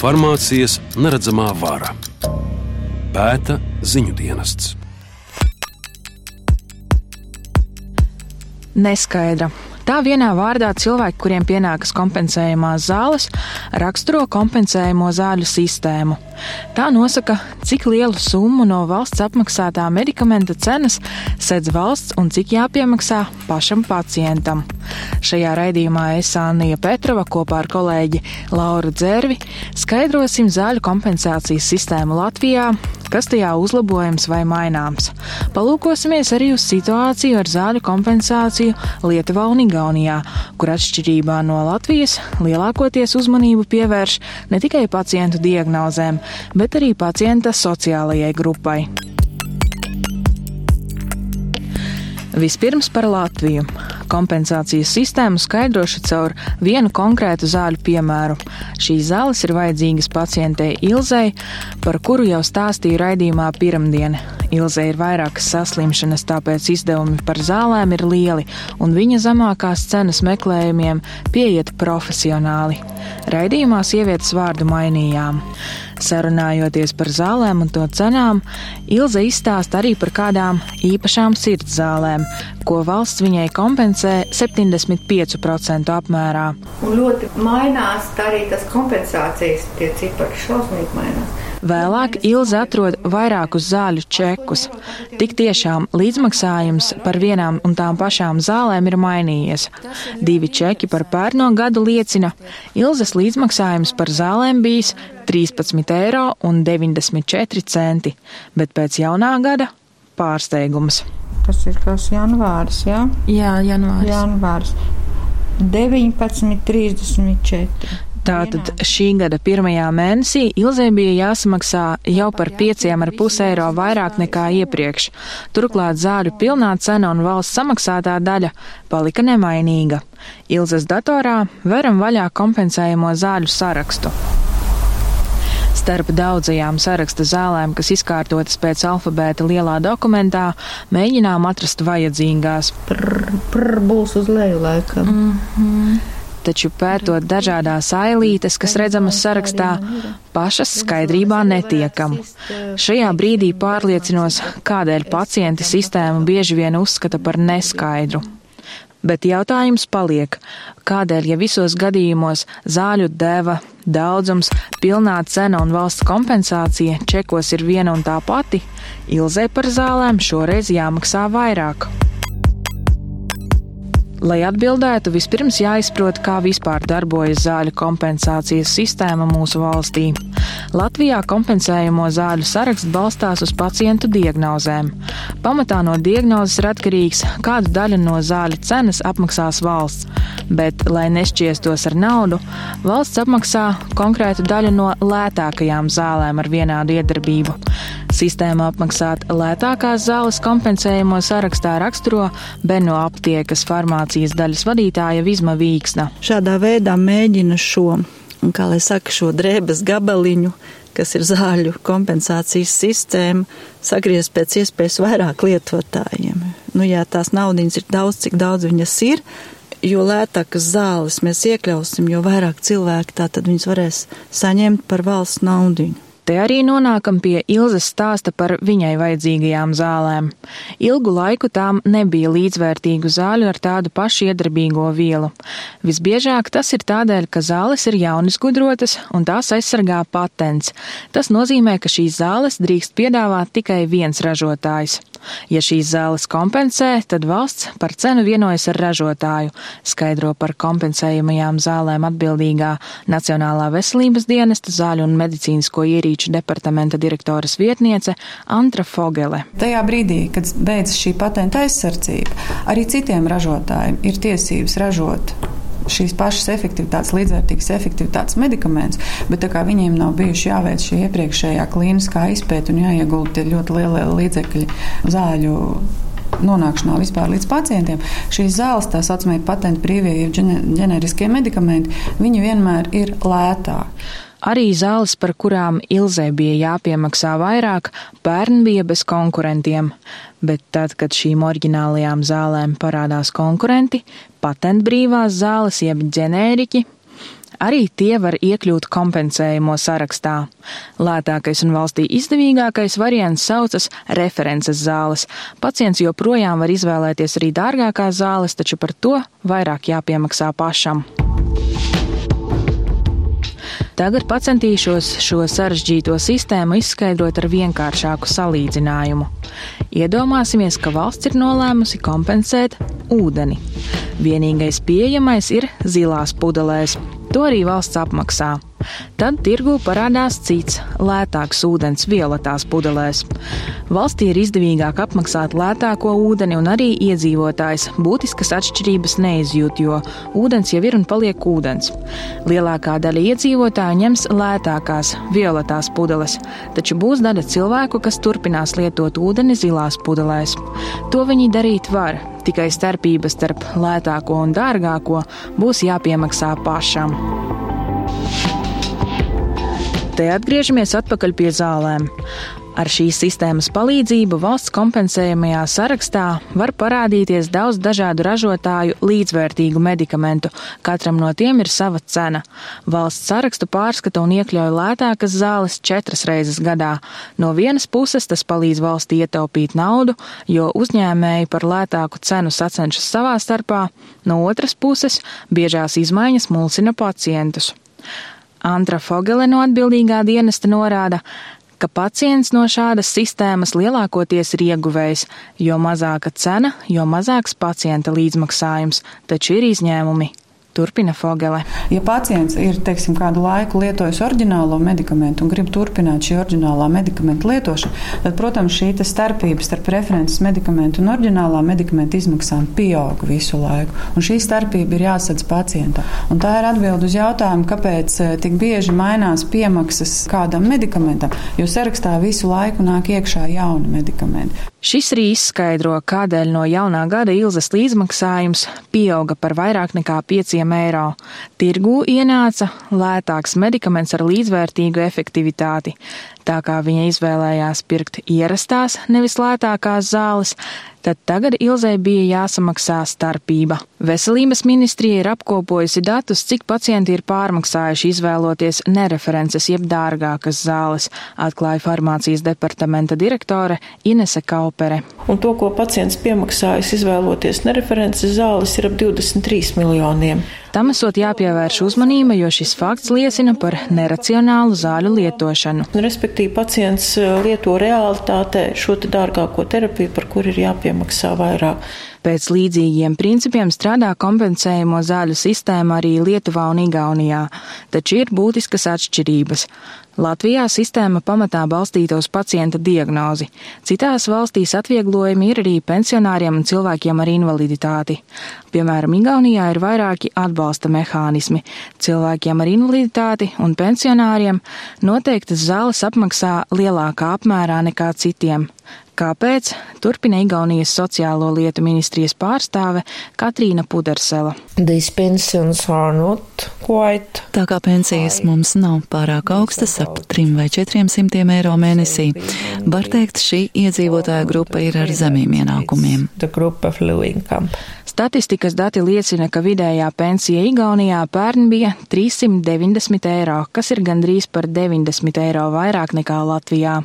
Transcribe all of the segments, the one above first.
Farmācijas neredzamā vara pēta ziņu dienests. Neskaidra. Tā vienā vārdā cilvēki, kuriem pienākas kompensējumās zāles, raksturo kompensējumu zāļu sistēmu. Tā nosaka, cik lielu summu no valsts apmaksātā medikamenta cenas sedz valsts un cik jāpiemaksā pašam pacientam. Šajā raidījumā es Anija Petrova kopā ar kolēģi Lauru Dzērvi skaidrosim zāļu kompensācijas sistēmu Latvijā, kas tajā uzlabojams vai maināms. Palūkosimies arī uz situāciju ar zāļu kompensāciju Lietuvā un Igaunijā, kur atšķirībā no Latvijas lielākoties uzmanību pievērš ne tikai pacientu diagnozēm, bet arī pacienta sociālajai grupai. Vispirms par Latviju. Kompensācijas sistēmu skaidrošu caur vienu konkrētu zāļu piemēru. Šīs zāles ir vajadzīgas pacientei Ilzei, par kuru jau stāstīju raidījumā pirmdien. Ilzei ir vairākas saslimšanas, tāpēc izdevumi par zālēm ir lieli, un viņa zemākās cenas meklējumiem pieiet profesionāli. Raidījumā sievietes vārdu mainījām. Sarunājoties par zālēm un to cenām, Ilze izstāsta arī par kādām īpašām sirds zālēm, ko valsts viņai kompensē 75% apmērā. Un ļoti mainās arī tas kompensācijas, tie cipari šausmīgi mainās. Vēlāk Ilze atrod vairākus zāļu čekus. Tik tiešām līdzmaksājums par vienām un tām pašām zālēm ir mainījies. Divi čeki par pērno gadu liecina, Ilzes līdzmaksājums par zālēm bijis 13 eiro un 94 centi, bet pēc jaunā gada pārsteigums. Tas ir kas janvārs, jā? Jā, janvārs. Janvārs. 19,34. Tātad šī gada pirmajā mēnesī Ilzē bija jāsamaksā jau par 5,5 eiro vairāk nekā iepriekš. Turklāt zāļu pilnā cena un valsts samaksātā daļa palika nemainīga. Ilzes datorā veram vaļā kompensējamo zāļu sarakstu. Starp daudzajām saraksta zālēm, kas izkārtotas pēc alfabēta lielā dokumentā, mēģinām atrast vajadzīgās. Prr, prr, būs uz leju laikam. Mm -hmm taču pētot dažādās ailītes, kas redzamas sarakstā, pašas skaidrībā netiekam. Šajā brīdī pārliecinos, kādēļ pacienti sistēmu bieži vien uzskata par neskaidru. Bet jautājums paliek, kādēļ, ja visos gadījumos zāļu deva, daudzums, pilnā cena un valsts kompensācija čekos ir viena un tā pati, Ilzē par zālēm šoreiz jāmaksā vairāk. Lai atbildētu, vispirms jāizprot, kā vispār darbojas zāļu kompensācijas sistēma mūsu valstī. Latvijā kompensējamo zāļu saraksts balstās uz pacientu diagnozēm. Pamatā no diagnozes ir atkarīgs, kādu daļu no zāļu cenas apmaksās valsts, bet, lai nešķiestos ar naudu, valsts apmaksā konkrētu daļu no lētākajām zālēm ar vienādu iedarbību. Sistēmu apmaksāt lētākās zāles kompensējamo sarakstā raksturo Beno aptiekas farmācijas daļas vadītāja Vizma Vīksna. Šādā veidā mēģina šo, kā lai saka, šo drēbes gabaliņu kas ir zāļu kompensācijas sistēma, sagriezt pēc iespējas vairāk lietotājiem. Nu, jā, tās naudiņas ir daudz, cik daudz viņas ir, jo lētākas zāles mēs iekļausim, jo vairāk cilvēki tā tad viņas varēs saņemt par valsts naudiņu. Te arī nonākam pie Ilzas stāsta par viņai vajadzīgajām zālēm. Ilgu laiku tām nebija līdzvērtīgu zāļu ar tādu pašu iedarbīgo vielu. Visbiežāk tas ir tādēļ, ka zāles ir jaunisgudrotas un tās aizsargā patents. Tas nozīmē, ka šīs zāles drīkst piedāvāt tikai viens ražotājs. Ja šīs zāles kompensē, tad valsts par cenu vienojas ar ražotāju, skaidro par kompensējumajām zālēm atbildīgā Nacionālā veselības dienesta zāļu un medicīnisko ierīču departamenta direktoras vietniece Antra Fogele. Tajā brīdī, kad beidzas šī patenta aizsardzība, arī citiem ražotājiem ir tiesības ražot šīs pašas efektivitātes, līdzvērtīgas efektivitātes medikamentus, bet tā kā viņiem nav bijuši jāveic šī iepriekšējā klīniskā izpēta un jāiegulda ļoti lielie līdzekļi zāļu nonākšanā vispār līdz pacientiem, šīs zāles, tā saucamie patentu brīvie, jeb ģeneriskie medikamenti, viņi vienmēr ir lētāki. Arī zāles, par kurām Ilzē bija jāpiemaksā vairāk, bērni bija bez konkurentiem, bet tad, kad šīm oriģinālajām zālēm parādās konkurenti, patentbrīvās zāles jeb ģenēriķi, Arī tie var iekļūt kompensējumu sarakstā. Lētākais un valstī izdevīgākais variants saucas references zāles. Pacients joprojām var izvēlēties arī dārgākās zāles, taču par to vairāk jāpiemaksā pašam. Tagad pacentīšos šo sarežģīto sistēmu izskaidrot ar vienkāršāku salīdzinājumu. Iedomāsimies, ka valsts ir nolēmusi kompensēt ūdeni. Vienīgais pieejamais ir zilās pudelēs. To arī valsts apmaksā. Tad tirgū parādās cits, lētāks ūdens violetās pudelēs. Valstī ir izdevīgāk apmaksāt lētāko ūdeni, un arī iedzīvotājs būtiskas atšķirības neizjūt, jo ūdens jau ir un paliek ūdens. Lielākā daļa iedzīvotāju ņems lētākās, violetās pudeles, taču būs daļa cilvēku, kas turpinās lietot ūdeni zilās pudelēs. To viņi darīt var, tikai starpības starp lētāko un dārgāko būs jāpiemaksā pašam. Te atgriežamies atpakaļ pie zālēm. Ar šīs sistēmas palīdzību valsts kompensējamajā sarakstā var parādīties daudz dažādu ražotāju līdzvērtīgu medikamentu. Katram no tiem ir sava cena. Valsts sarakstu pārskata un iekļauj lētākas zāles četras reizes gadā. No vienas puses tas palīdz valstī ietaupīt naudu, jo uzņēmēji par lētāku cenu sacenšas savā starpā, no otras puses biežās izmaiņas mulsina pacientus. Antra Fogele no atbildīgā dienesta norāda, ka pacients no šādas sistēmas lielākoties ir ieguvējis, jo mazāka cena, jo mazāks pacienta līdzmaksājums, taču ir izņēmumi. Turpina Fogele. Ja pacients ir teiksim, kādu laiku lietojis oriģinālo medikamentu un grib turpināt šī oriģinālā medikamenta lietošanu, tad, protams, šī starpība starp references medikamentu un oriģinālā medikamenta izmaksām pieaug visu laiku. Un šī starpība ir jāsadz pacientam. Un tā ir atbilde uz jautājumu, kāpēc eh, tik bieži mainās piemaksas kādam medikamentam, jo sarakstā visu laiku nāk iekšā jauni medikamenti. Šis arī izskaidro, kādēļ no jaunā gada ilzas līdzmaksājums pieauga par vairāk nekā 5 eiro. Tirgū ienāca lētāks medikaments ar līdzvērtīgu efektivitāti. Tā kā viņa izvēlējās pirkt ierastās, nevis lētākās zāles, tad tagad Ilzai bija jāsamaksā starpība. Veselības ministrija ir apkopojusi datus, cik pacienti ir pārmaksājuši izvēloties nereferences jeb dārgākas zāles, atklāja farmācijas departamenta direktore Inese Kaupere. Un to, ko pacients piemaksājis izvēloties nereferences zāles, ir ap 23 miljoniem. Tam esot jāpievērš uzmanība, jo šis fakts liecina par neracionālu zāļu lietošanu. Respektīvi, pacients eh, lieto realitātē šo te dārgāko terapiju, par kur ir jāpiemaksā vairāk. Pēc līdzīgiem principiem strādā kompensējumu zāļu sistēma arī Lietuvā un Igaunijā, taču ir būtiskas atšķirības. Latvijā sistēma pamatā balstīta uz pacienta diagnozi. Citās valstīs atvieglojumi ir arī pensionāriem un cilvēkiem ar invaliditāti. Piemēram, Igaunijā ir vairāki atbalsta mehānismi. Cilvēkiem ar invaliditāti un pensionāriem noteiktas zāles apmaksā lielākā apmērā nekā citiem. Kāpēc? Turpina Igaunijas sociālo lietu ministrijas pārstāve Katrīna Pudersela. Tā kā pensijas mums nav pārāk augstas, ap 3 vai 400 eiro mēnesī, var teikt, šī iedzīvotāja grupa ir ar zemiem ienākumiem. Statistikas dati liecina, ka vidējā pensija Igaunijā pērn bija 390 eiro, kas ir gandrīz par 90 eiro vairāk nekā Latvijā.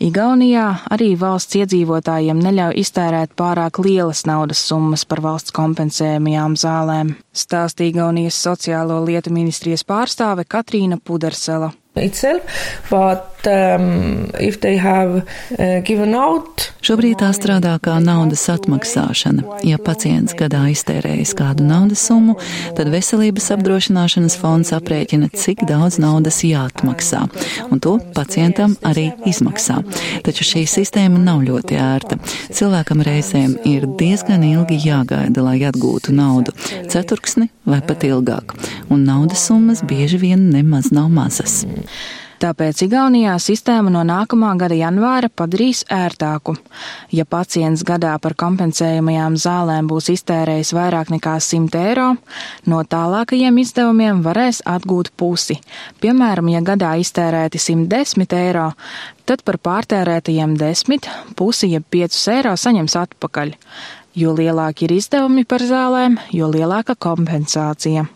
Igaunijā arī valsts iedzīvotājiem neļauj iztērēt pārāk lielas naudas summas par valsts kompensējumajām zālēm, stāstīja Igaunijas sociālo lietu ministrijas pārstāve Katrīna Pudersela itself, but um, uh, out. Šobrīd tā strādā kā naudas atmaksāšana. Ja pacients gadā iztērējis kādu naudas summu, tad veselības apdrošināšanas fonds aprēķina, cik daudz naudas jāatmaksā, un to pacientam arī izmaksā. Taču šī sistēma nav ļoti ērta. Cilvēkam reizēm ir diezgan ilgi jāgaida, lai atgūtu naudu - ceturksni vai pat ilgāk, un naudas summas bieži vien nemaz nav mazas. Tāpēc Igaunijā sistēmu no nākamā gada janvāra padarīs ērtāku. Ja pacients gadā par kompensējumajām zālēm būs iztērējis vairāk nekā 100 eiro, no tālākajiem izdevumiem varēs atgūt pusi. Piemēram, ja gadā iztērēti 110 eiro, tad par pārtērētajiem 10 pusi jeb 5 eiro saņems atpakaļ. Jo lielāki ir izdevumi par zālēm, jo lielāka kompensācija.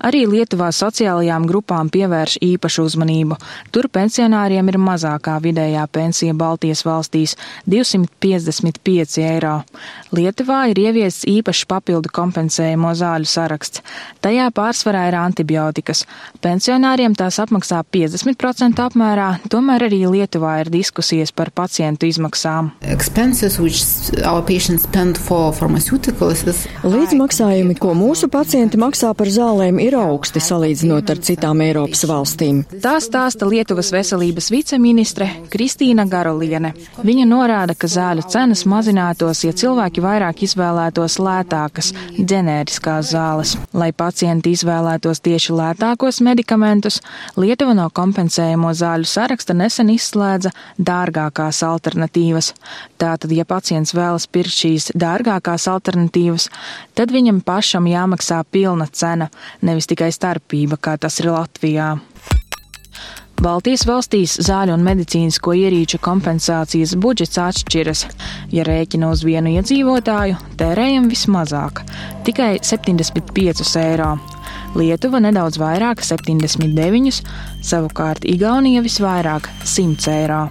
Arī Lietuvā sociālajām grupām pievērš īpašu uzmanību. Tur pensionāriem ir mazākā vidējā pensija Baltijas valstīs - 255 eiro. Lietuvā ir ieviests īpašs papildu kompensējumu zāļu saraksts. Tajā pārsvarā ir antibiotikas. Pensionāriem tās apmaksā 50% apmērā, tomēr arī Lietuvā ir diskusijas par pacientu izmaksām. Līdzmaksājumi, ko mūsu pacienti maksā par zālēm, ir augsti salīdzinot ar citām Eiropas valstīm. Tā stāsta Lietuvas veselības viceministre Kristīna Garoliene. Viņa norāda, ka zāļu cenas mazinātos, ja cilvēki vairāk izvēlētos lētākas, ģenēriskās zāles. Lai pacienti izvēlētos tieši lētākos medikamentus, Lietuva no kompensējamo zāļu saraksta nesen izslēdza dārgākās alternatīvas. Tātad, ja pacients vēlas pirkt šīs dārgākās alternatīvas, tad viņam pašam jāmaksā pilna cena, nevis tikai starpība, kā tas ir Latvijā. Baltijas valstīs zāļu un medicīnisko ierīču kompensācijas budžets atšķiras. Ja rēķina uz vienu iedzīvotāju, tērējam vismazāk - tikai 75 eiro. Lietuva nedaudz vairāk - 79, savukārt Igaunija visvairāk - 100 eiro.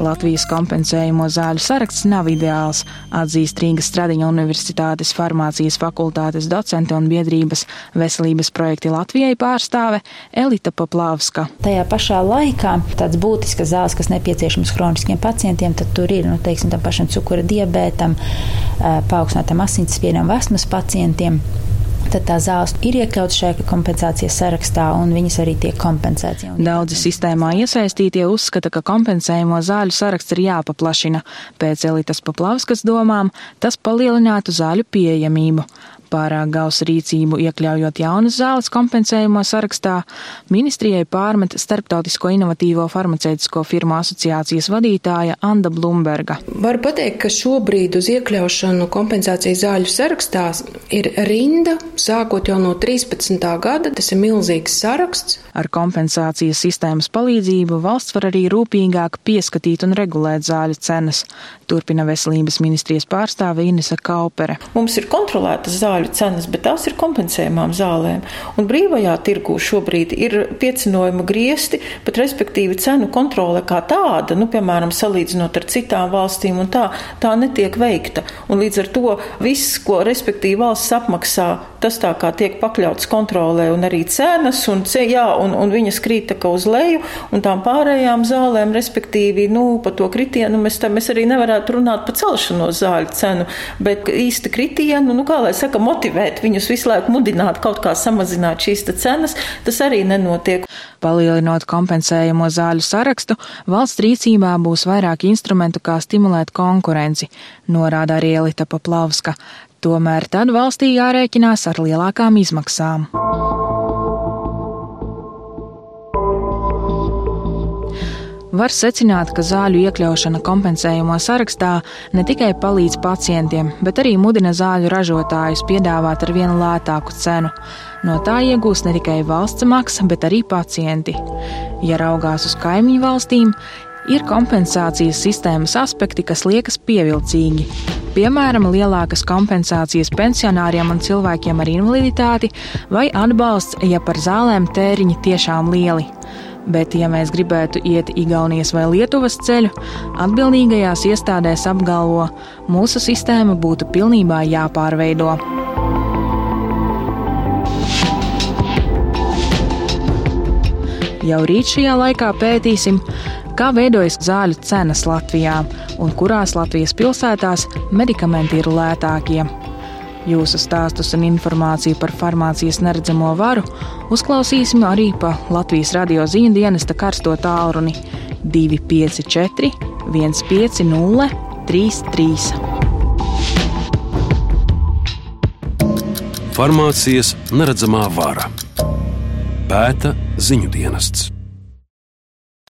Latvijas kompensējumu zāļu saraksts nav ideāls, atzīst Rīgas Stradiņa Universitātes farmācijas fakultātes docente un biedrības veselības projekti Latvijai pārstāve Elita Poplāvska. Tajā pašā laikā tāds būtisks zāles, kas nepieciešams hroniskiem pacientiem, tad tur ir, nu, teiksim, tam pašam cukura diabētam, paaugstinātam asinsspiedam, vasmas pacientiem tad tā zāles ir iekļautas šajā kompensācijas sarakstā un viņas arī tiek kompensētas. Daudzi sistēmā iesaistītie uzskata, ka kompensējumu zāļu saraksts ir jāpaplašina. Pēc Elitas Paplavskas domām tas palielinātu zāļu pieejamību pārāk gausu rīcību, iekļaujot jaunas zāles kompensējumu sarakstā, ministrijai pārmet Starptautisko inovatīvo farmaceitisko firmu asociācijas vadītāja Anda Blumberga. Var pateikt, ka šobrīd uz iekļaušanu kompensācijas zāļu sarakstā ir rinda, sākot jau no 13. gada. Tas ir milzīgs saraksts. Ar kompensācijas sistēmas palīdzību valsts var arī rūpīgāk pieskatīt un regulēt zāļu cenas, turpina veselības ministrijas pārstāve Inesa Kaupere. Mums ir kontrolētas zāļu zāļu cenas, bet tās ir kompensējumām zālēm. Un brīvajā tirgū šobrīd ir piecinojuma griesti, bet respektīvi cenu kontrole kā tāda, nu, piemēram, salīdzinot ar citām valstīm, un tā, tā netiek veikta. Un līdz ar to viss, ko respektīvi valsts apmaksā, tas tā kā tiek pakļauts kontrolē un arī cenas, un, jā, un, un viņas krīt tā kā uz leju, un tām pārējām zālēm, respektīvi, nu, pa to kritienu mēs, tā, mēs arī nevarētu runāt par celšanos zāļu cenu, bet īsta kritienu, nu, kā lai saka, motivēt viņus visu laiku mudināt kaut kā samazināt šīs cenas, tas arī nenotiek. Palielinot kompensējumu zāļu sarakstu, valsts rīcībā būs vairāk instrumentu, kā stimulēt konkurenci, norāda arī Elita Paplavska. Tomēr tad valstī jārēķinās ar lielākām izmaksām. Var secināt, ka zāļu iekļaušana kompensējumu sarakstā ne tikai palīdz pacientiem, bet arī mudina zāļu ražotājus piedāvāt ar vienu lētāku cenu. No tā iegūs ne tikai valsts maksa, bet arī pacienti. Ja raugās uz kaimiņu valstīm, ir kompensācijas sistēmas aspekti, kas liekas pievilcīgi. Piemēram, lielākas kompensācijas pensionāriem un cilvēkiem ar invaliditāti vai atbalsts, ja par zālēm tēriņi tiešām lieli. Bet, ja mēs gribētu iet Igaunijas vai Lietuvas ceļu, atbildīgajās iestādēs apgalvo, mūsu sistēma būtu pilnībā jāpārveido. Jau rīt šajā laikā pētīsim, kā veidojas zāļu cenas Latvijā un kurās Latvijas pilsētās medikamenti ir lētākie. Jūsu stāstus un informāciju par farmācijas neredzamo varu uzklausīsim arī pa Latvijas radio ziņu dienesta karsto tālruni 254 150 33. Farmācijas neredzamā vara pēta ziņu dienests.